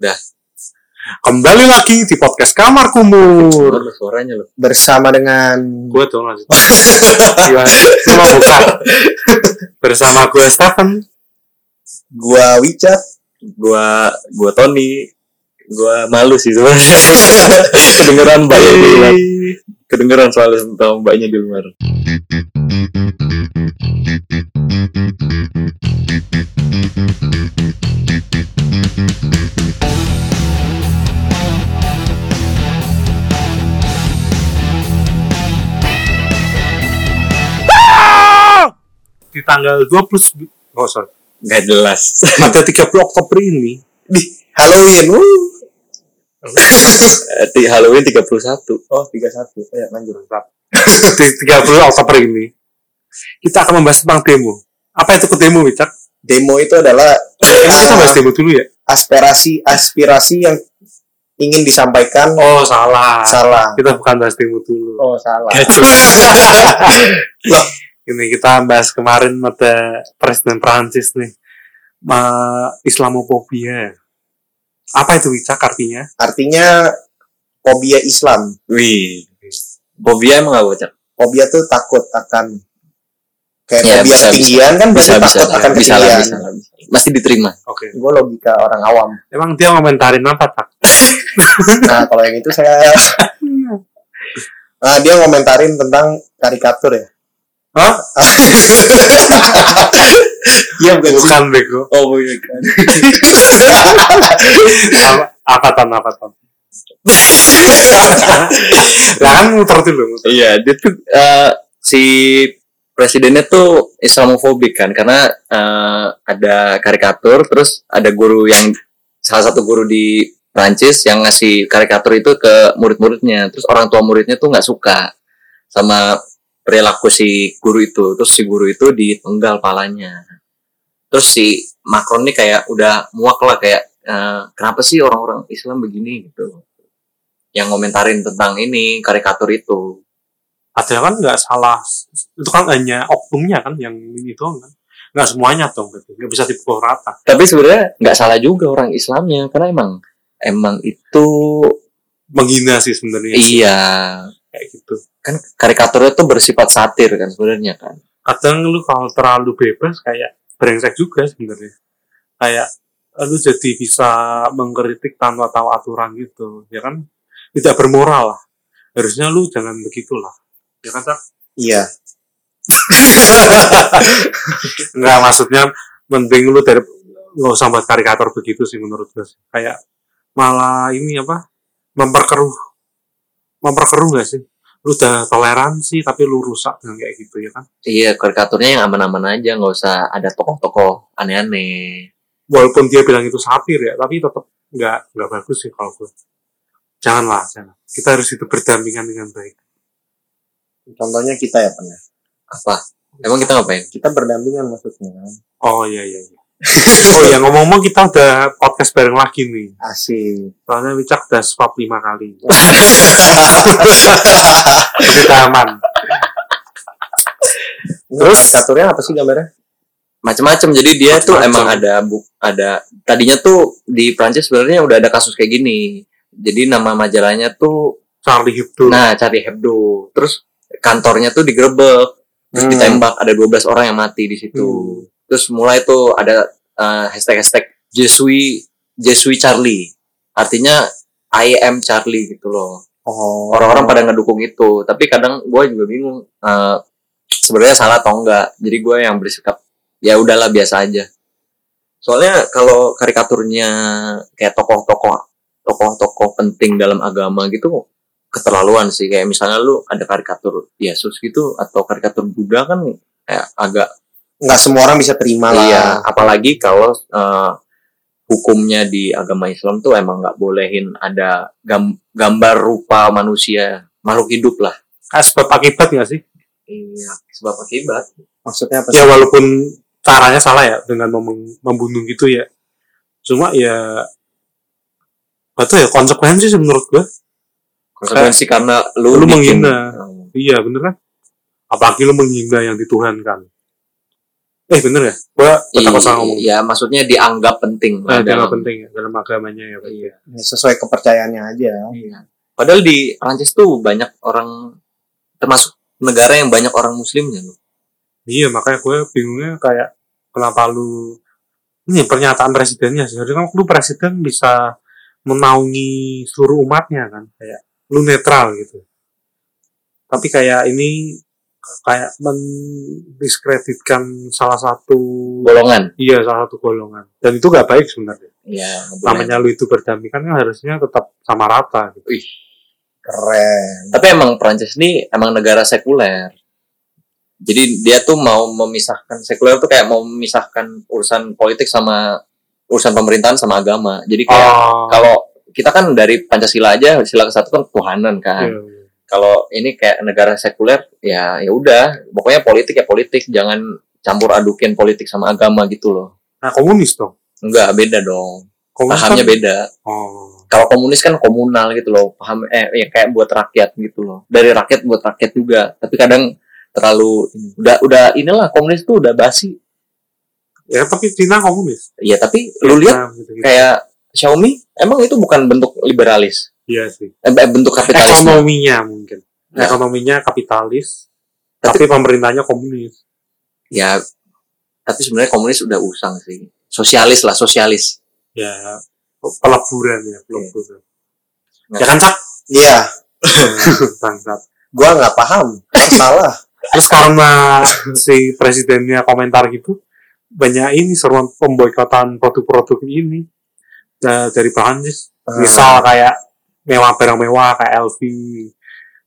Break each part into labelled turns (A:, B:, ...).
A: Dah.
B: Kembali lagi di podcast Kamar Kumur.
A: Lu suaranya lu.
C: bersama dengan
B: Gue tuh lanjut. Gimana? Mau buka? Bersama gue Stephen.
C: gua Wicca
A: Gua gua Tony. Gua malu sih sebenarnya. Kedengeran mbaknya di luar. Kedengeran soal tentang mbaknya di luar.
B: Di tanggal 20 Oh sorry.
A: Gak jelas.
B: Pada 30 Oktober ini
C: di Halloween uh.
A: Eh, Di Halloween 31.
C: oh 31 ya lanjut
B: di 30 Oktober ini kita akan membahas tentang demo. Apa itu demo, Wicak?
C: demo itu adalah
B: Emang kita
C: uh,
B: bahas demo dulu ya?
C: aspirasi aspirasi yang ingin disampaikan
B: Oh, salah.
C: salah
B: Kita bukan bahas demo dulu.
C: oh salah
B: Loh, ini kita bahas kemarin ada Presiden Prancis nih. Ma Islamofobia. Apa itu Wicak artinya?
C: artinya fobia Islam
A: Wih. Fobia emang gak bocah?
C: fobia tuh takut akan kayak
A: Ya,
C: fobia
A: bisa,
C: ketinggian kan
A: Bisa bisa
C: takut
A: lah.
C: akan
A: Bisa
C: ketinggian
A: bisa bisa. Masih diterima.
B: Oke.
C: gue logika orang awam
B: Emang dia ngomentarin apa, Tak?
C: nah kalau yang itu saya nah dia ngomentarin tentang karikatur ya
B: Hah?
C: iya bukan
B: Bukan, Bego.
A: Oh iya kan.
B: apa, apa tan, apa tan? lah kan muter dulu.
A: Iya, dia tuh eh, si presidennya tuh Islamofobik kan karena eh, ada karikatur terus ada guru yang salah satu guru di Prancis yang ngasih karikatur itu ke murid-muridnya terus orang tua muridnya tuh nggak suka sama perilaku si guru itu terus si guru itu dipenggal palanya terus si Macron nih kayak udah muak lah kayak eh, kenapa sih orang-orang Islam begini gitu yang ngomentarin tentang ini karikatur itu
B: Ada kan nggak salah. Itu kan hanya oknumnya kan yang ini doang kan. Nggak semuanya dong. Gitu. Nggak bisa dipukul rata.
A: tapi sebenarnya nggak salah juga orang Islamnya karena emang emang itu
B: Menghina sih sebenarnya.
A: iya
B: Kayak gitu.
A: kan karikaturnya tuh bersifat satir kan sebenarnya kan.
B: Kadang lu kalau terlalu bebas kayak brengsek juga sebenarnya. Kayak lu jadi bisa mengkritik tanpa tahu aturan gitu ya kan? Tidak bermoral lah. Harusnya lu jangan begitulah. Ya kan Cak?
C: iya.
B: Nggak maksudnya mending lu dari nggak usah buat karikatur begitu sih menurut gue kayak malah ini apa? Memperkeruh memperkeruh nggak sih? Lu udah toleransi tapi lu rusak dengan kayak gitu ya kan?
A: Iya karikaturnya yang aman-aman aja nggak usah ada tokoh-tokoh aneh-aneh.
B: Walaupun dia bilang itu satir ya tapi tetap nggak nggak bagus sih kalau gue janganlah jangan. Kita harus hidup berdampingan dengan baik.
C: Contohnya kita ya pernah
A: apa? Emang kita ngapain?
C: Kita berdampingan maksudnya kan?
B: Oh iya iya iya oh ya ngomong-ngomong kita udah podcast bareng lagi nih.
C: Asik.
B: Soalnya Wicak udah swap lima kali. Jadi aman.
C: Terus? Karikaturnya apa sih gambarnya?
A: Macam-macam jadi dia tuh
B: Macem-macem.
A: emang ada bu ada tadinya tuh di Prancis sebenarnya udah ada kasus kayak gini. Jadi nama majalahnya tuh
B: Charlie Hebdo.
A: Nah cari Hebdo. Terus kantornya tuh digerebek terus
C: Hmm.
A: ditembak ada 12 orang yang mati di situ.
B: Hmm.
A: Terus mulai tuh ada eh, hashtag hashtag Jesui Jesui Charlie. Artinya I am Charlie gitu loh.
C: Oh.
A: Orang-orang pada ngedukung itu. Tapi kadang gue juga bingung eh, sebenarnya salah atau enggak. Jadi gue yang bersikap ya udahlah biasa aja. Soalnya kalau karikaturnya kayak tokoh-tokoh tokoh-tokoh penting dalam agama gitu keterlaluan sih. Kayak misalnya lu ada karikatur Yesus gitu atau karikatur Buddha kan kayak agak
C: nggak semua orang bisa terima lah.
A: Iya apalagi kalau eh, hukumnya di agama Islam tuh emang nggak bolehin ada gam- gambar rupa manusia makhluk hidup lah.
B: Ah, sebab akibat nggak sih?
A: Iya sebab akibat.
C: Maksudnya apa sih?
B: ya walaupun caranya salah ya dengan mem- membunuh gitu ya. Cuma ya itu ya konsekuensi sih menurut gue
A: konsekuensi karena lu,
B: lu
A: bikin-
B: menghina. iya bener kan? Apalagi lu menghina yang dituhankan eh bener ya gua takut salah ngomong
A: Iya, maksudnya dianggap penting.
B: nah,
A: lah
B: dia nggak
A: dalam-
B: penting ya dalam agamanya ya Pak.
A: Iya.
C: Ya, sesuai kepercayaannya aja.
A: Iya. Padahal di Prancis tuh banyak orang termasuk negara yang banyak orang muslimnya loh.
B: iya makanya gue bingungnya kayak kenapa lu ini pernyataan presidennya sih Harusnya kan lu presiden bisa menaungi seluruh umatnya kan kayak lu netral gitu tapi kayak ini kayak mendiskreditkan salah satu
A: Golongan.
B: iya salah satu golongan dan itu gak baik sebenarnya
A: Iya.
B: namanya lu itu berdamai kan harusnya tetap sama rata gitu
C: Keren.
A: Tapi emang Prancis ini emang negara sekuler. Jadi dia tuh mau memisahkan sekuler tuh kayak mau memisahkan urusan politik sama urusan pemerintahan sama agama. Jadi kayak
B: oh
A: kalau kita kan dari Pancasila aja sila ke satu kan ketuhanan kan.
B: iya.
A: Kalau ini kayak negara sekuler ya ya udah pokoknya politik ya politik jangan campur adukin politik sama agama gitu loh.
B: nah komunis dong
A: Enggak beda dong.
B: komunis
A: Pahamnya
B: kan-
A: beda.
B: oh
A: Kalau komunis kan komunal gitu loh. Paham eh ya kayak buat rakyat gitu loh. Dari rakyat buat rakyat juga. Tapi kadang terlalu udah udah inilah komunis tuh udah basi.
B: ya tapi Cina komunis
A: Ya tapi lu lihat
B: Vietnam gitu-gitu.
A: kayak Xiaomi emang itu bukan bentuk liberalis.
B: Iya sih
A: Eh, bentuk kapitalisme.
B: ekonominya mungkin
A: Nah.
B: ekonominya kapitalis
A: Tapi-
B: tapi, pemerintahnya komunis
A: Ya tapi sebenarnya komunis udah usang sih. Sosialis lah, sosialis.
B: ya peleburan ya peleburan
A: Nggak.
B: ya kan cak
C: Iya,
B: bangsat
C: gua nggak paham. Salah.
B: terus karena si presidennya komentar gitu banyak ini seruan pemboikotan produk-produk ini Nah, dari Prancis misal kayak mewah barang mewah kayak LV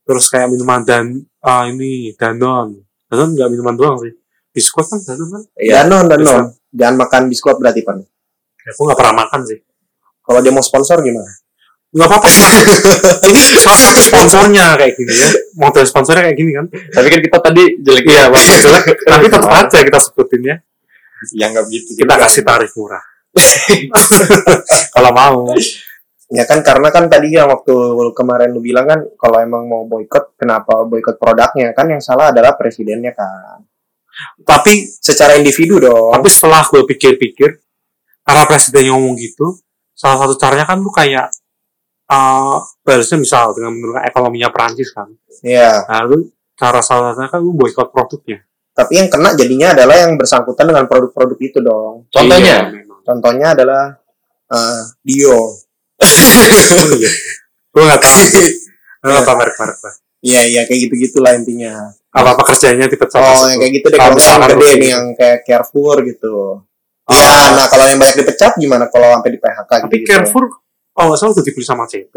B: terus kayak minuman dan ah ini Danone. Danone nggak minuman doang sih. Biskuit kan Danone kan?
A: Iya.
C: Danon, Danon. Jangan makan biskuit berarti, Pan.
B: ya, aku nggak pernah makan sih.
C: Kalau dia mau sponsor gimana?
B: nggak apa-apa. Ini salah satu sponsornya kayak gini ya. Model sponsornya kayak gini kan?
A: Tapi kan kita tadi jelek
B: iya bagus jelek. Tapi tetap aja kita sebutin ya.
A: Ya nggak begitu.
B: kita kasih tarif murah. Kalau mau
C: Ya kan karena kan tadi yang waktu kemarin lu bilang kan kalau emang mau boykot kenapa boykot produknya kan yang salah adalah presidennya kan.
B: tapi
C: Secara individu dong.
B: tapi setelah gue pikir-pikir karena presidennya ngomong gitu salah satu caranya kan lu kayak uh, misal dengan menurunkan ekonominya Perancis kan
C: Iya.
B: lalu cara salah satunya kan lu boykot produknya
C: Tapi yang kena jadinya adalah yang bersangkutan dengan produk-produk itu dong.
A: Contohnya?
B: Iya.
C: Contohnya adalah eh, Dio.
B: Oh, iya. gue nggak tahu nggak tahu merek-merek lah
C: Iya iya kayak gitu gitulah intinya.
B: apa pekerjaannya dipecat
C: Oh yang kayak gitu deh
B: Kalau
C: misalnya gede nih yang kayak Carrefour gitu.
B: Oh.
C: Ya, nah kalau yang banyak dipecat gimana kalau sampai di PHK gitu?
B: tapi Carrefour oh nggak salah udah dibeli sama CP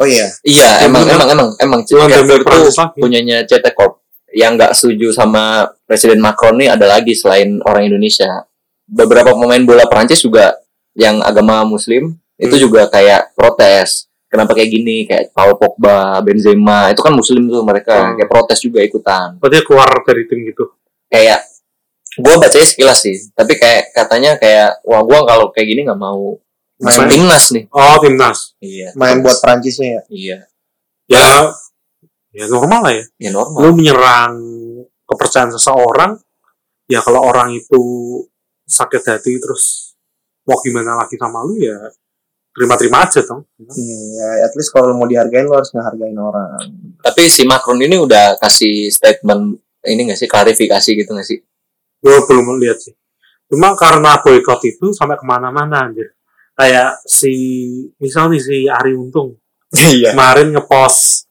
C: Oh iya.
A: Iya, emang emang emang emang
B: Cuma
A: Carrefour tuh punyanya CT Corp. Yang nggak setuju sama Presiden Macron nih ada lagi selain orang Indonesia. Beberapa pemain bola Prancis juga yang agama Muslim itu
B: Hmm.
A: juga kayak protes. Kenapa kayak gini? Kayak Paul Pogba, Benzema, itu kan Muslim tuh mereka
B: Hmm.
A: kayak protes juga ikutan.
B: berarti keluar dari tim gitu
A: Kayak gua bacanya sekilas sih, tapi kayak katanya kayak wah gua kalau kayak gini nggak mau masuk
C: Main-
A: timnas nih.
B: oh timnas
A: Iya.
C: Main buat Prancisnya ya.
A: Iya,
B: ya ya normal lah ya
A: ya normal.
B: lu menyerang kepercayaan seseorang ya kalau orang itu sakit hati terus mau gimana lagi sama lu ya terima-terima aja dong
C: Iya, at least kalau mau dihargain lo harus ngehargain orang.
A: Tapi si Macron ini udah kasih statement ini nggak sih klarifikasi gitu nggak sih?
B: gue belum lihat sih cuma karena boykot itu sampai ke mana-mana anjir kayak si misal nih si Ari Untung
A: Iya.
B: kemarin ngepost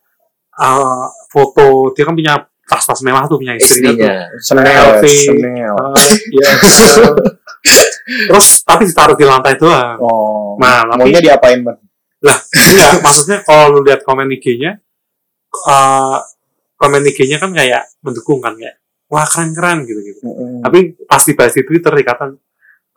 B: uh, foto dia kan punya tas-tas mewah tuh punya istrinya, tuh.
A: Istrinya.
C: Senel,
B: LV.
C: senel.
B: Uh, iya. terus tapi ditaruh di lantai doang
C: Oh.
B: Nah, tapi-
C: maunya diapain, Bang?
B: Enggak, maksudnya kalau lu lihat komen IG-nya, eh komen IG-nya kan kayak mendukung kan kayak wah keren keren gitu gitu.
C: Mm-mm.
B: Tapi pas dibahas di Twitter dikatakan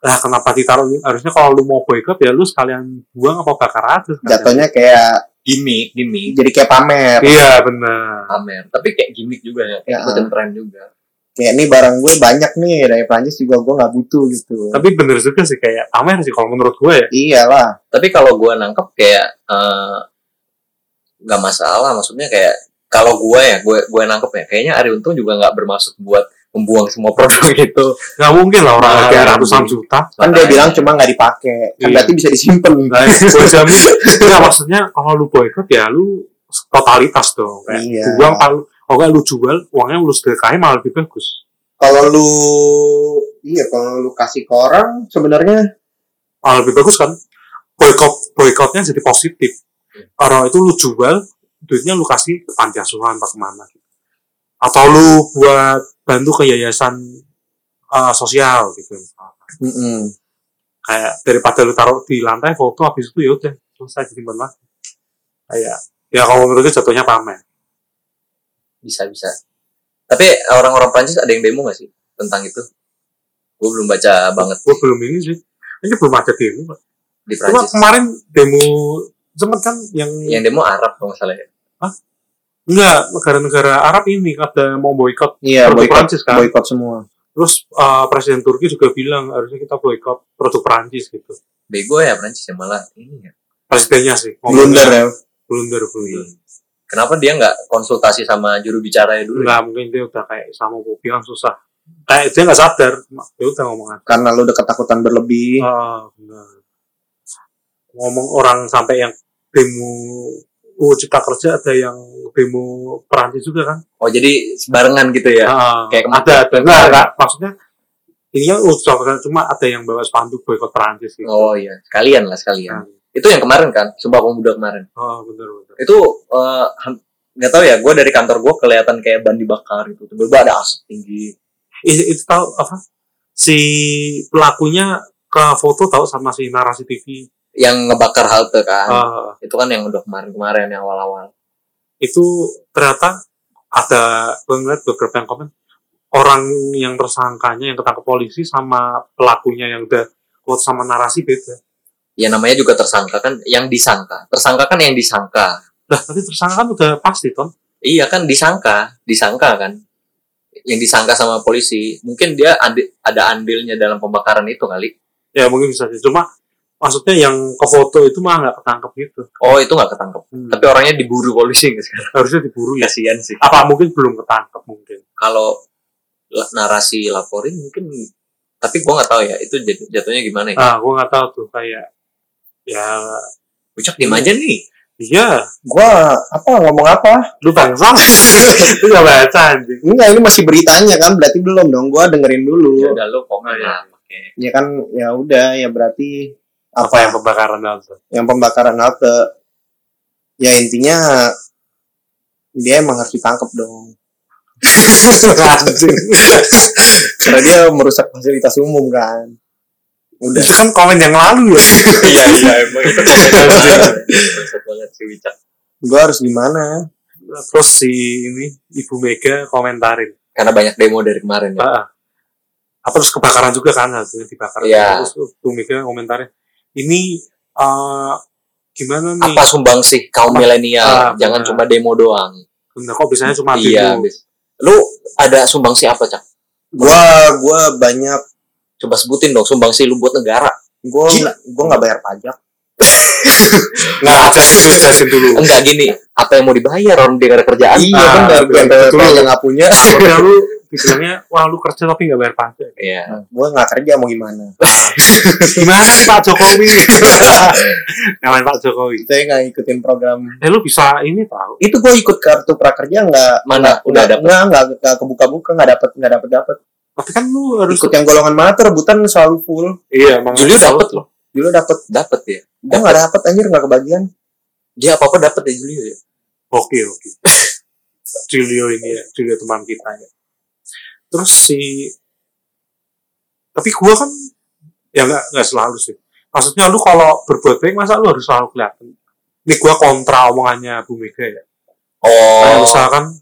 B: lah kenapa ditaruh harusnya kalau lu mau boykot ya lu sekalian buang apa bakar aja. sekalian."
C: Jatuhnya kayak
A: Gimik, gimik.
C: jadi kayak pamer.
B: Iya benar.
A: Pamer. Tapi kayak gimmick juga ya.
C: Ya.
A: Ikutin tren juga.
C: Kayak ini barang gue banyak nih dari Prancis juga gue nggak butuh gitu.
B: Tapi bener juga sih kayak pamer sih kalau menurut gue ya.
C: Iyalah.
A: Tapi kalau gua nangkep kayak eh, nggak masalah. Maksudnya kayak kalau gua ya, gue gue nangkep ya. Kayaknya Ari Untung juga nggak bermaksud buat membuang semua produk itu
B: nggak mungkin lah orang harga ratusan juta
C: kan dia bilang cuma nggak dipakai kan
B: Iya.
C: berarti bisa disimpan
B: Nah, gue jamin nggak maksudnya kalau lu boykot ya lu totalitas dong kayak
C: Iya.
B: buang kalau kalau nggak lu jual uangnya lu sedekahin malah lebih bagus.
C: Kalau lu iya kalau lu kasih ke orang sebenarnya
B: malah lebih bagus kan? Boykot boykotnya jadi positif. Orang itu lu jual duitnya lu kasih ke panti asuhan apa ke mana atau lu buat bantu ke yayasan uh, sosial gitu.
C: Mm-mm.
B: kayak daripada lu taruh di lantai foto habis itu ya udah selesai disimpan lagi. Kayak ya kalau menurut gue jatuhnya pamer
A: bisa bisa. Tapi orang-orang Prancis ada yang demo gak sih tentang itu? Gue belum baca banget.
B: Gue belum ini sih. Ini belum ada demo Pak.
A: di
B: cuma
A: Prancis.
B: kemarin demo sempet kan yang
A: yang demo Arab kalau nggak salah ya.
B: Enggak negara-negara Arab ini ada mau boykot.
C: Iya
B: Produk
C: boykot
B: Prancis kan?
C: boykot semua.
B: Terus uh, presiden Turki juga bilang harusnya kita boykot produk Prancis gitu.
A: Bego ya Prancis ya malah ini ya.
B: Presidennya sih
C: blunder ya.
B: Blunder blunder
A: kenapa dia nggak konsultasi sama juru bicaranya dulu? Ya?
B: enggak mungkin dia udah kayak Islamophobia kan susah. Kayak dia nggak sadar dia udah ngomong aja.
C: Karena lu udah ketakutan berlebih.
B: Ah benar. Ngomong orang sampai yang demo UU Cipta Kerja ada yang demo Perancis juga kan?
A: Oh jadi sebarengan gitu ya?
B: Ah,
A: Kayak kemarin.
B: ada ada. Enggak, enggak. maksudnya ini kan Kerja cuma ada yang bawa spanduk boykot Perancis gitu.
A: Oh iya. Sekalian lah sekalian.
B: Nah,
A: itu yang kemarin kan Sumpah Pemuda kemarin.
B: Oh benar benar
A: itu eh, nggak tahu ya gue dari kantor gue kelihatan kayak ban dibakar gitu. Tiba-tiba ada asap tinggi.
B: Itu, itu tahu apa? Si pelakunya ke foto tahu sama si narasi TV
A: yang ngebakar halte kan.
B: Ah,
A: itu kan yang udah kemarin-kemarin yang awal-awal.
B: Itu ternyata ada gue ngeliat beberapa yang komen orang yang tersangkanya yang ketangkep polisi sama pelakunya yang udah quote sama narasi beda
A: ya namanya juga tersangka kan yang disangka. Tersangka kan yang disangka.
B: Lah tapi tersangka kan udah pasti ton.
A: Iya kan disangka. Disangka kan. Yang disangka sama polisi. Mungkin dia ada andilnya dalam pembakaran itu kali.
B: Ya mungkin bisa sih. Cuma maksudnya yang ke foto itu mah nggak ketangkep gitu.
A: Oh itu nggak ketangkep.
B: Hmm.
A: tapi orangnya diburu polisi nggak sekarang?
B: Harusnya diburu ya.
A: Kasihan sih.
B: Apa mungkin belum ketangkep mungkin?
A: Kalau la- narasi laporin mungkin tapi gua nggak tahu ya itu jat- jatuhnya gimana ya?
B: Ah gue nggak tahu tuh kayak ya.
A: Ucap diem aja nih.
B: Iya.
C: Gua apa ngomong apa?
B: Lu bangsa lu nggak baca anjing.
C: Enggak ini masih beritanya kan berarti belum dong. Gua dengerin dulu.
A: Ya udah komen
B: Oh, iya.
A: lah. Pakai
C: ya kan ya udah ya berarti
B: apa yang pembakaran halte
C: yang pembakaran halte ya intinya dia emang harus ditangkap dong. Karena dia merusak fasilitas umum kan udah.
B: Itu kan komen yang lalu ya.
A: Iya iya emang itu komen sih Wicak
C: gua harus gimana?
B: Terus si ini ibu Mega komentarin.
A: Karena banyak demo dari kemarin ya.
B: Ah, apa terus kebakaran juga kan hasilnya dibakar.
A: Iya.
B: terus ibu Mega komentarin. Ini eh, gimana nih?
A: Apa sumbang sih kaum milenial?
B: Ah,
A: jangan
B: benar.
A: cuma demo doang.
B: Bener, kok biasanya cuma
A: iya
B: demo?
A: bis. Lu ada sumbang sih apa cak?
C: Gua gua banyak
A: coba sebutin dong sumbang sih lu buat negara.
C: Gua
A: Gila.
C: gua nggak bayar pajak.
B: Nggak lu jelasin dulu.
A: Enggak gini. Apa yang mau dibayar orang dia nggak ada kerjaan?
C: Iya
B: Ah,
C: benar
B: betul,
C: yang nggak punya.
B: Makanya lu dibilangnya wah lu kerja tapi nggak bayar pajak.
A: Iya.
C: Gua nggak kerja mau gimana?
B: Gimana nih Pak Jokowi? Namanya Pak Jokowi.
C: Saya nggak ikutin program.
B: Eh lu bisa ini tahu
C: itu gua ikut kartu prakerja nggak
A: mana? udah ada
C: nggak nggak nggak kebuka-buka nggak dapet nggak dapet dapet
B: tapi kan lu harus
C: ikut yang golongan mana tuh rebutan selalu full.
B: Iya emang
A: Julio dapet loh.
C: Dulu dapet.
A: Dapet ya
C: gua nggak dapet anjir nggak kebagian.
A: Dia apa apa dapet ya Julio ya?
B: Oke oke. Julio ini ya Julio teman kita ya. Terus si tapi gua kan ya nggak nggak selalu sih. Maksudnya lu kalau berbuat baik masa lu harus selalu kelihatan? Ini gua kontra omongannya Bu Mega ya.
A: Oh.
B: Misalkan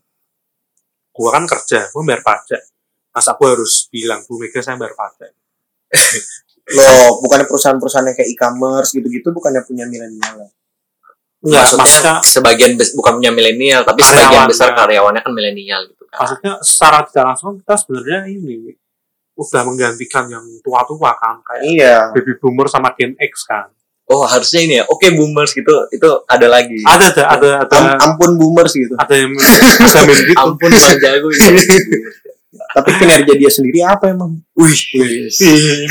B: gua kan kerja gua bayar pajak masa gua harus bilang Bu Mega saya bayar pajak
C: loh bukannya perusahaan-perusahaan yang kayak e-commerce gitu-gitu bukannya punya milenial ya?
B: Enggak,
A: maksudnya,
B: maksudnya
A: sebagian bes- bukan punya milenial tapi
B: Karyawan,
A: sebagian besar
B: ya.
A: karyawannya kan milenial gitu kan.
B: Maksudnya secara tidak langsung kita sebenarnya ini udah menggantikan yang tua-tua kan kayak
C: iya.
B: baby boomer sama Gen X kan.
A: Oh harusnya ini ya? Oke boomers gitu itu ada lagi.
B: Ada ada ada ada.
C: Am- ampun boomers gitu.
B: Ada yang main gitu.
A: Ampun bang jago ini
C: Tapi kinerja dia sendiri apa emang?
A: Wih.
B: Ini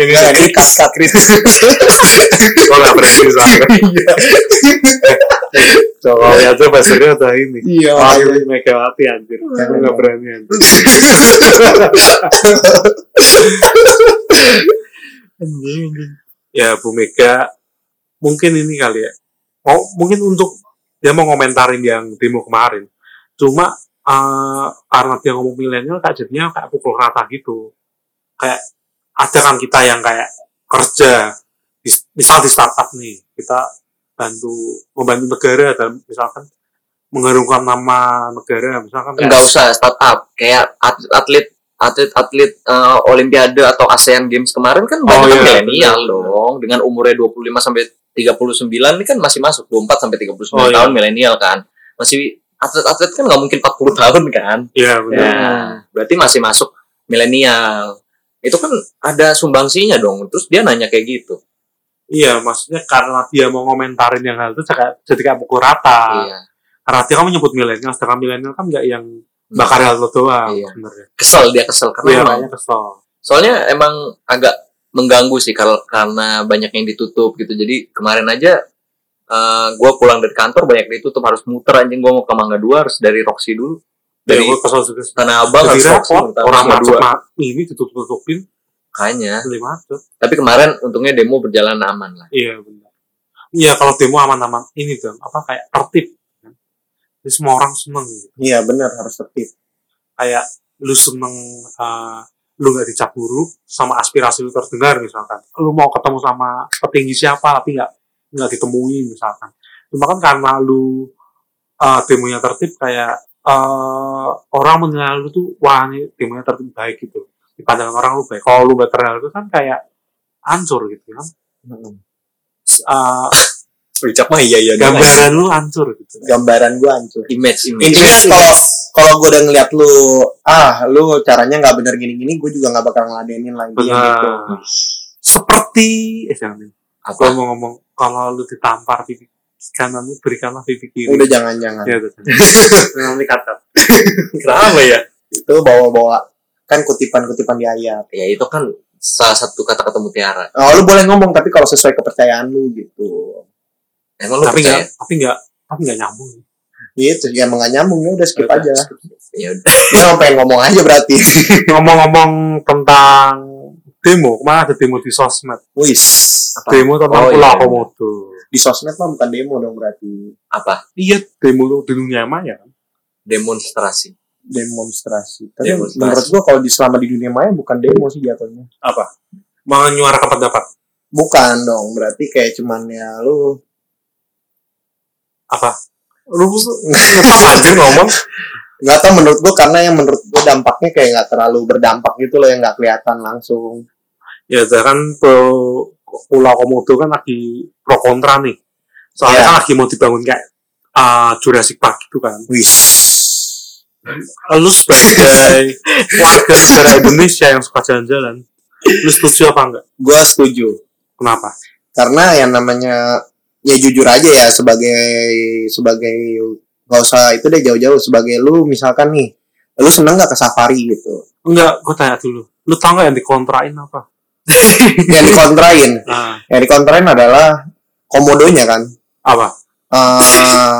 C: Enggak, ini cut cut
B: Gue gak berani soalnya. Jokowi aja pasirnya udah ini.
C: Iya,
B: Oh,
C: makanya.
B: ini Megawati anjir. Gue gak berani anjir. ya Bu Mega mungkin ini kali ya. Oh, mungkin untuk dia mau ngomentarin yang demo kemarin. Cuma eh, karena dia ngomong milenial kayak jadinya kayak pukul rata gitu. Kayak ada kan kita yang kayak kerja Mis- misal di startup nih kita bantu membantu negara dan misalkan mengharumkan nama negara misalkan kayak-
A: Enggak usah startup kayak atlet atlet atlet atlet eh, olimpiade atau ASEAN Games kemarin kan banyak
B: Oh, iya,
A: milenial dong dengan umurnya 25 sampai 39 ini kan masih masuk 24 sampai 39
B: Oh, iya.
A: tahun milenial kan. Masih atlet-atlet kan nggak mungkin 40 tahun kan.
B: Iya benar.
A: Ya, berarti masih masuk milenial. Itu kan ada sumbangsinya dong. Terus dia nanya kayak gitu.
B: Iya, maksudnya karena dia mau ngomentarin yang hal itu jadi kayak pukul rata.
A: Iya.
B: Karena dia kan menyebut milenial, sedangkan milenial kan nggak yang bakar hal itu doang
A: Iya.
B: sebenarnya.
A: Kesel dia kesel karena
B: Iya,
A: emang
B: kesel.
A: soalnya emang agak mengganggu sih kalau karena banyak yang ditutup gitu jadi kemarin aja gue pulang dari kantor banyak ditutup harus muter anjing gue mau ke Mangga Dua harus dari Roxy dulu
B: Dari sih.
A: Tanah Abang harus Roxy
B: orang
A: Mangga
B: macet
A: Dua
B: ma- ini ditutup-tutupin,
A: kayaknya
B: beli macet.
A: tapi kemarin untungnya demo berjalan aman lah
B: Iya benar. Iya kalau demo aman-aman ini dong, apa kayak tertib. kan. Jadi semua orang seneng gitu.
C: Iya benar harus tertib.
B: Kayak lu seneng uh, lu nggak dicap buruk sama aspirasi lu terdengar misalkan. Lu mau ketemu sama petinggi siapa tapi nggak nggak ditemui misalkan. Cuma kan karena lu uh, demonya tertib kayak uh, orang menilai lu tuh wah ini demonya tertib baik gitu. Di pandangan orang lu baik. Kalau lu nggak terkenal itu kan kayak hancur gitu kan. Uh,
A: Ucap mah iya iya
B: gambaran lu hancur gitu.
C: Gambaran gua hancur.
A: image image
C: Intinya kalau kalau gue udah ngeliat lu, ah lu caranya nggak bener gini-gini, gue juga nggak bakal ngeladenin lagi gitu.
B: Seperti eh jangan.
A: apa
B: Gua mau ngomong kalau lu ditampar pipi kanan lu berikanlah pipi kiri.
C: Udah jangan-jangan.
B: Ya, betul. Memang dikata.
A: kenapa ya
C: Itu bawa-bawa kan kutipan-kutipan di ayat.
A: ya itu kan salah satu kata-kata mutiara
C: Oh, lu boleh ngomong tapi kalau sesuai kepercayaan lu gitu.
A: emang lu
B: Tapi
A: percaya
B: enggak, tapi enggak, tapi enggak nyambung.
C: Gitu, ya emang nggak nyambung ya udah skip
B: Udah,
C: aja.
A: ya udah
C: emang pengen ngomong aja berarti.
B: Ngomong-ngomong tentang demo, kemarin ada demo di sosmed.
C: Wis.
B: Demo tentang
A: Oh,
B: Pulau
A: iya.
B: Komodo.
C: Di sosmed mah bukan demo dong berarti
A: apa
B: Iya, demo di dunia maya kan.
A: demonstrasi
C: demonstrasi. Tapi
A: Demonstrasi.
C: menurut gua kalau di selama di dunia maya bukan demo sih jatuhnya.
B: Apa? Menyuarakan pendapat.
C: Bukan dong, berarti kayak cuman ya lu
B: Apa? Lu ngepas anjir ngomong.
C: Nggak tahu menurut gua karena yang menurut gua dampaknya kayak nggak terlalu berdampak gitu loh yang nggak kelihatan langsung.
B: Ya, kan Pulau Pulau Komodo kan lagi pro kontra nih. Soalnya
C: Iya.
B: kan lagi mau dibangun kayak uh, Jurassic Park gitu kan.
C: Wis.
B: Lu sebagai warga negara Indonesia yang suka jalan-jalan, lu setuju apa enggak?
C: Gua setuju.
B: Kenapa?
C: Karena yang namanya ya jujur aja ya sebagai sebagai nggak usah itu deh jauh-jauh sebagai lu misalkan nih lu seneng nggak ke safari gitu
B: Enggak, gue tanya dulu. Lu tau nggak yang dikontrain apa?
C: yang dikontrain
B: Nah,
C: yang dikontrain adalah komodonya kan
B: apa?
C: Eh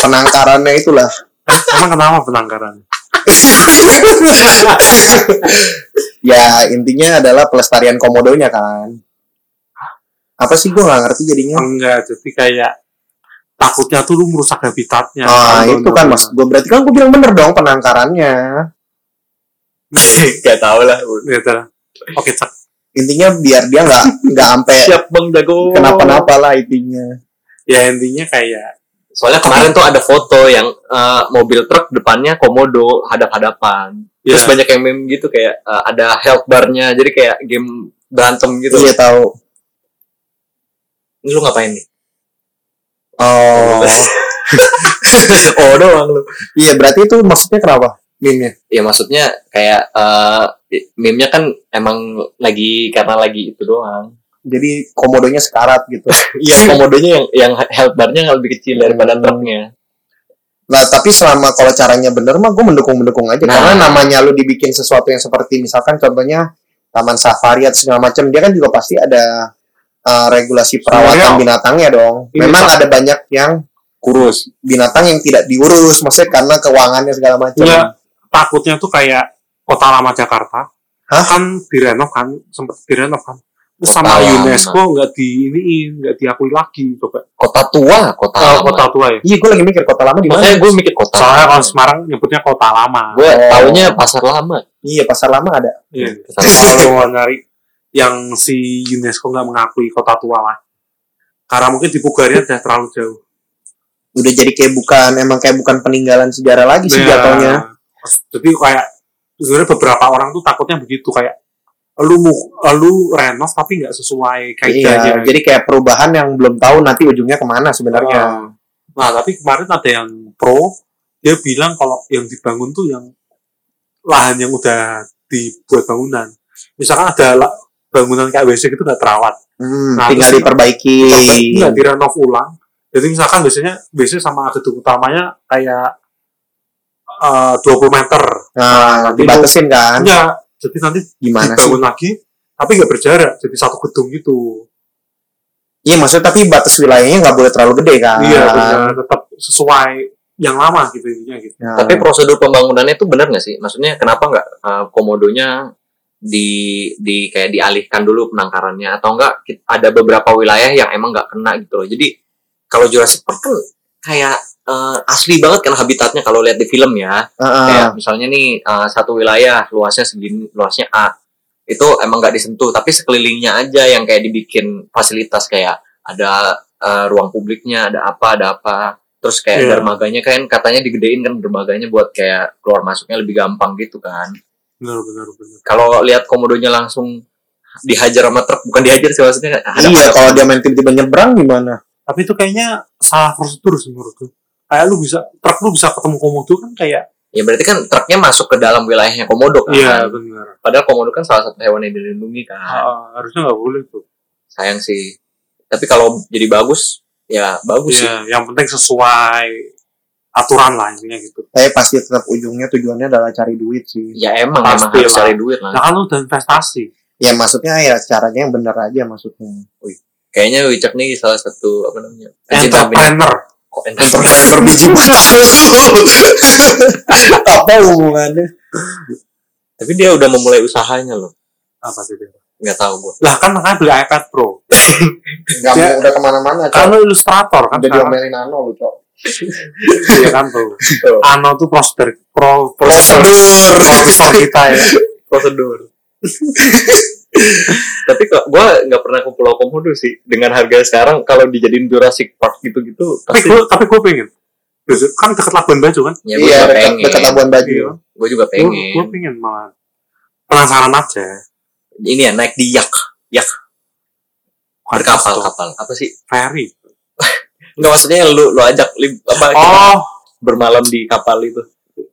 C: penangkarannya itulah
B: Emang kenapa penangkaran?
C: ya intinya adalah pelestarian komodonya kan apa sih gua nggak ngerti jadinya
B: Enggak, jadi kayak takutnya tuh lu merusak habitatnya.
C: ah
B: Kan,
C: itu kan mas gue berarti kan gue bilang bener dong penangkarannya
A: Gak tau lah.
B: Gitu. Oke, cek.
C: intinya biar dia nggak nggak sampai
A: Siap bang jago.
C: kenapa-napa lah intinya
B: Ya intinya kayak
A: Soalnya kemarin tuh ada foto yang eh, mobil truk depannya komodo hadap-hadapan.
B: ya,
A: Terus banyak yang meme gitu kayak eh, ada health barnya, jadi kayak game berantem gitu.
C: iya tahu
A: Ini lu ngapain nih?
C: Oh
A: oh doang lu.
C: iya berarti itu maksudnya kenapa meme
A: Ya maksudnya kayak eh meme-nya kan emang lagi karena lagi itu doang.
C: jadi komodonya sekarat gitu
A: Iya komodonya yang yang health barnya lebih kecil daripada
C: Hmm.
A: truknya.
C: Nah, tapi selama kalau caranya bener mah gue mendukung-mendukung aja.
A: Nah.
C: Karena namanya lu dibikin sesuatu yang seperti misalkan contohnya taman safari atau segala macam, dia kan juga pasti ada uh, regulasi perawatan
B: Sebenarnya-
C: binatangnya dong.
B: Ini,
C: Memang ada banyak yang
A: kurus
C: binatang yang tidak diurus, maksudnya karena keuangannya segala macam.
B: Iya. takutnya tuh kayak kota lama Jakarta
C: Hah?
B: kan direnov kan sempet direnov kan Terus sama
A: lama.
B: UNESCO nggak di ini nggak diakui lagi coba
A: kota tua kota
B: Oh,
A: lama
B: kota tua ya
C: Iya, gue lagi mikir kota lama di mana?
A: gue mikir kota
B: soalnya kalau Semarang nyebutnya kota lama
A: gue
C: Oh.
A: taunya pasar lama
C: Iya, pasar lama ada.
B: Iya.
A: pasar lama
B: kalau mau nyari yang si UNESCO nggak mengakui kota tua lah karena mungkin di Pugaria udah terlalu jauh
C: Udah jadi kayak bukan emang kayak bukan peninggalan sejarah lagi sih
B: Iya.
C: jatuhnya.
B: jadi kayak sebenarnya beberapa orang tuh takutnya begitu kayak lu mu- lu renov tapi nggak sesuai kaidahnya
C: Iya, jadi kayak perubahan yang belum tahu nanti ujungnya ke mana sebenarnya.
B: Oh. Nah, tapi kemarin ada yang pro, dia bilang kalau yang dibangun tuh yang lahan yang udah dibuat bangunan. Misalkan ada bangunan kayak WC gitu nggak terawat.
C: Hmm,
B: Nah,
C: tinggal diperbaiki.
B: Nggak direnov ulang. Jadi misalkan biasanya WC sama gedung utamanya kayak eh, 20 meter.
C: Nah,
B: Nanti
C: dibatasin kan?
B: Enggak. Jadi nanti
C: Gimana sih?
B: dibangun lagi, tapi nggak berjarak. Jadi satu gedung gitu.
C: Iya, maksudnya tapi batas wilayahnya nggak boleh terlalu gede kan?
B: Iya, benar. Tetap sesuai yang lama gitu intinya gitu.
C: Nah,
A: tapi prosedur pembangunannya itu benar nggak sih maksudnya kenapa nggak uh, komodonya di di kayak dialihkan dulu penangkarannya. Atau enggak ada beberapa wilayah yang emang nggak kena gitu loh. Jadi kalau Jurassic Park kan kayak uh, asli banget kan habitatnya kalau lihat di film ya.
C: Heeh.
A: kayak misalnya nih uh, satu wilayah luasnya segini luasnya A. Itu emang nggak disentuh tapi sekelilingnya aja yang kayak dibikin fasilitas kayak ada uh, ruang publiknya ada apa ada apa. Terus kayak
B: Iya.
A: dermaganya kan katanya digedein kan dermaganya buat kayak keluar masuknya lebih gampang gitu kan
B: Benar, benar, benar.
A: kalau lihat komodonya langsung dihajar sama truk bukan dihajar sih maksudnya ada
C: iya, kalau dia main tiba-tiba nyebrang gimana?
B: Tapi itu kayaknya salah prosedur sih menurutku. Kayak lu bisa, truk lu bisa ketemu komodo kan kayak,
A: ya berarti kan truknya masuk ke dalam wilayahnya komodo kan
B: iya benar.
A: padahal komodo kan salah satu hewan yang dilindungi kan
B: Ah, harusnya nggak boleh tuh.
A: sayang sih tapi kalau jadi bagus ya bagus sih
B: Iya, yang penting sesuai aturan lah intinya gitu.
C: Tapi pasti tetap ujungnya tujuannya adalah cari duit sih.
A: ya emang
B: Pasti
A: emang harus
B: lah.
A: cari duit lah
B: Nah kan lu udah investasi.
C: Ya maksudnya ya caranya yang benar aja maksudnya.
A: kayaknya Wicak nih salah satu apa namanya
B: Entrepreneur.
A: kok entrepreneur
C: biji Apa hubungannya?
A: tapi dia udah memulai usahanya loh
B: Apa sih dia?
A: nggak tahu gua
B: Lah kan makanya beli iPad Pro.
C: Gak
B: Dia-
C: mau udah ke
B: mana-mana.
C: Kan
B: lu ilustrator kan
C: Udah
B: sekarang.
C: diomelin Ano lu, Cok.
B: Iya kan tuh.
A: Tuh.
B: Ano tuh prosedur pro
C: Prosedur.
B: profesor kita ya.
A: prosedur tapi kok gua nggak pernah ke Pulau Komodo sih dengan harga sekarang kalau dijadiin Jurassic Park gitu-gitu
B: Tapi gue tapi gue pengen. Kan deket Labuan Bajo kan?
A: ya
C: Iya,
A: juga
C: dekat
A: pengen
C: dekat Labuan Bajo.
B: Iya.
A: gua juga
B: Gue gue
A: pengen
B: pengen malah. Penasaran aja.
A: ini ya naik di yak yak
B: kapal.
A: kapal apa sih
B: Ferry.
A: Nggak maksudnya lu lu ajak lim, apa
B: Oh,
A: bermalam di kapal itu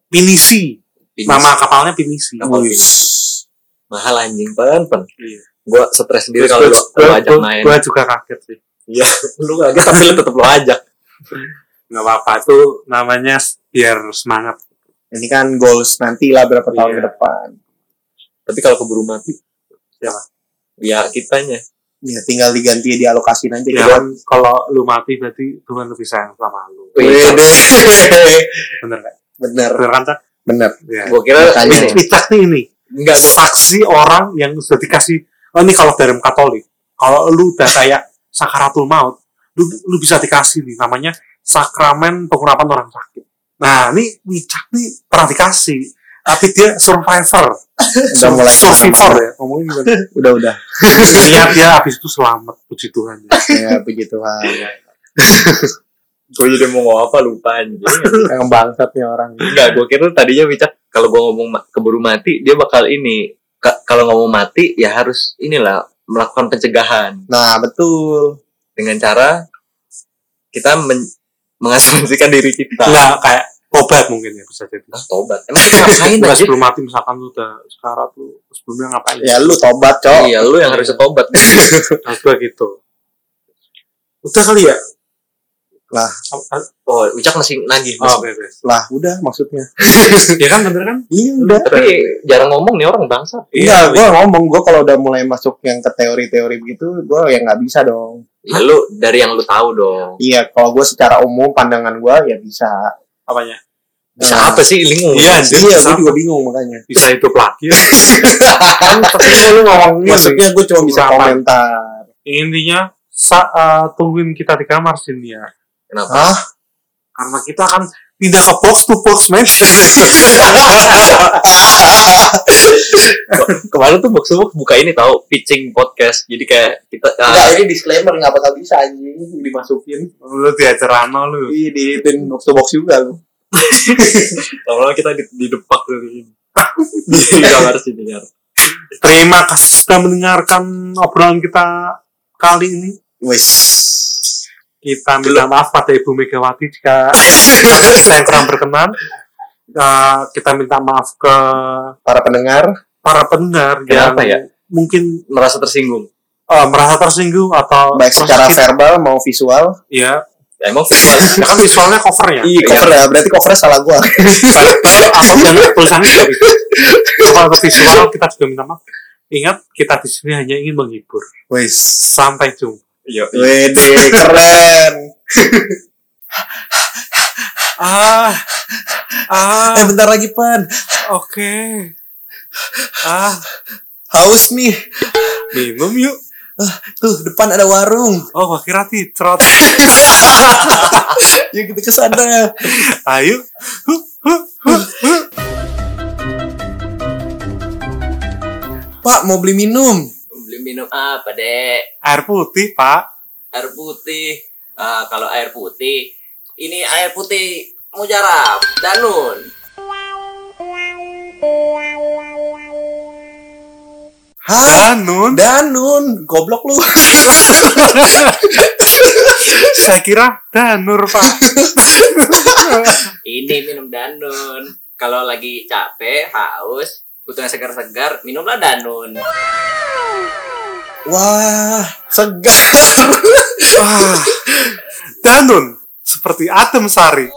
B: Pinisi.
A: Pinisi.
B: Nama kapalnya Pinisi.
A: Kapal. Pinisi. mahal anjing pen pen
B: Iya.
A: gua stres sendiri kalau lu, lu ajak main
B: Gue juga kaget sih.
A: lu kaget tapi lu tetep lu ajak
B: Gak apa-apa. Itu namanya biar semangat.
C: Ini kan goals nanti lah berapa tahun
B: Iya.
C: ke depan.
A: tapi kalau keburu mati
B: Siapa?
A: ya kitanya
C: Ya tinggal diganti dialokasin aja
B: Ya
C: gitu.
B: kan, kalau lu mati berarti Tuhan lebih sayang sama lu.
A: Wih,
B: Bener gak?
C: Bener,
B: Bener kan, Cak?
C: bener.
B: Ya.
A: gua kira
C: Makanya.
A: ini
B: Wicak nih ini.
A: enggak gua
B: saksi orang yang sudah dikasih oh ini kalau dalam Katolik kalau lu udah kayak sakaratul maut lu, lu bisa dikasih nih namanya sakramen pengurapan orang sakit nah ini Wicak nih pernah dikasih tapi dia survivor
C: Udah mulai
B: survivor ya ngomongin gimana
C: Udah udah.
B: niat dia habis itu selamat puji Tuhan ya.
C: Ya puji Tuhan.
A: gue jadi mau ngomong apa lupa anjing
C: Yang bangsat nih orang.
A: enggak gue kira tadinya Wicak kalau gue ngomong keburu mati dia bakal ini Ka- kalau ngomong mati ya harus inilah melakukan pencegahan
C: Nah betul.
A: dengan cara kita men- mengasumsikan diri kita
B: nggak kayak obat mungkin ya bisa jadi
A: Ah, tobat emang kita ngapain aja
B: sebelum mati misalkan lu udah sekarat lu sebelumnya ngapain
C: Ya lu tobat cok.
A: iya lu yang harus tobat
B: harus gua gitu udah kali ya
C: Lah.
A: Oh, Ucak masih nagih.
B: Oh, oke.
C: Lah, udah maksudnya.
B: Ya kan bener kan?
C: Iya, udah.
A: Tapi jarang ngomong nih orang bangsa.
C: Iya, gue ngomong gue kalau udah mulai masuk yang ke teori-teori begitu, gue ya nggak bisa dong.
A: Ya, lu dari yang lu tahu dong.
C: Iya, kalau gue secara umum pandangan gue ya bisa.
B: Apanya?
A: Bisa
C: Nah,
A: apa sih lingung?
B: Iya, anjir.
C: Iya, gue juga bingung makanya.
B: bisa hidup lagi.
C: kan tapi lu ngomongnya maksudnya gue cuma bisa komentar.
B: Intinya sa eh, tungguin kita di kamar sini ya.
A: Kenapa?
C: Hah?
B: Karena kita akan pindah ke box to box match.
A: Kemarin tuh box to box buka ini tahu pitching podcast. Jadi kayak kita
C: Enggak,
A: ah,
C: ini disclaimer nggak bakal bisa anjing dimasukin.
B: lu diajar Rano lu.
C: Iya, di pin box to box juga lu.
A: lama-lama kita di, di depak tuh di di kamar sini ya.
B: Terima kasih sudah mendengarkan obrolan kita kali ini.
C: Wes.
B: Kita minta maaf pada Ibu Megawati jika saya kurang berkenan. Eh, kita minta maaf ke
C: Para pendengar,
B: para pendengar
A: Kenapa
B: yang mungkin
A: Merasa tersinggung.
B: eh, merasa tersinggung atau
C: baik secara verbal mau visual.
B: ya,
A: Ya emang visual.
B: ya kan visualnya covernya.
C: Iya, cover ya. Berarti covernya salah gua.
B: atau dan tulisannya juga gitu. Kalau ke visual kita juga minta maaf. Ingat kita di sini hanya ingin menghibur.
C: Wes.
B: Sampai jumpa.
A: Iya.
C: Wede, keren.
B: Ah, ah,
C: Eh, bentar lagi, Pan.
B: oke. Ah,
C: Haus nih.
B: minum yuk.
C: Tuh, depan ada warung.
B: Oh, gua kira trot.
C: Yuk kita ke sana.
B: Ayo. Huh, huh, huh, huh.
C: Pak, mau beli minum.
A: Minum apa, Dek?
B: Air putih, Pak.
A: Air putih. Ah, kalau air putih, ini air putih mujarab, danun.
C: Hah?
B: Danun.
C: Danun, goblok lu.
B: Saya kira Danur, Pak.
A: Ini minum danun. Kalau lagi capek, haus, butuh yang segar-segar, minumlah danun.
C: Wah, segar.
B: Ah, Danun seperti Adem Sari.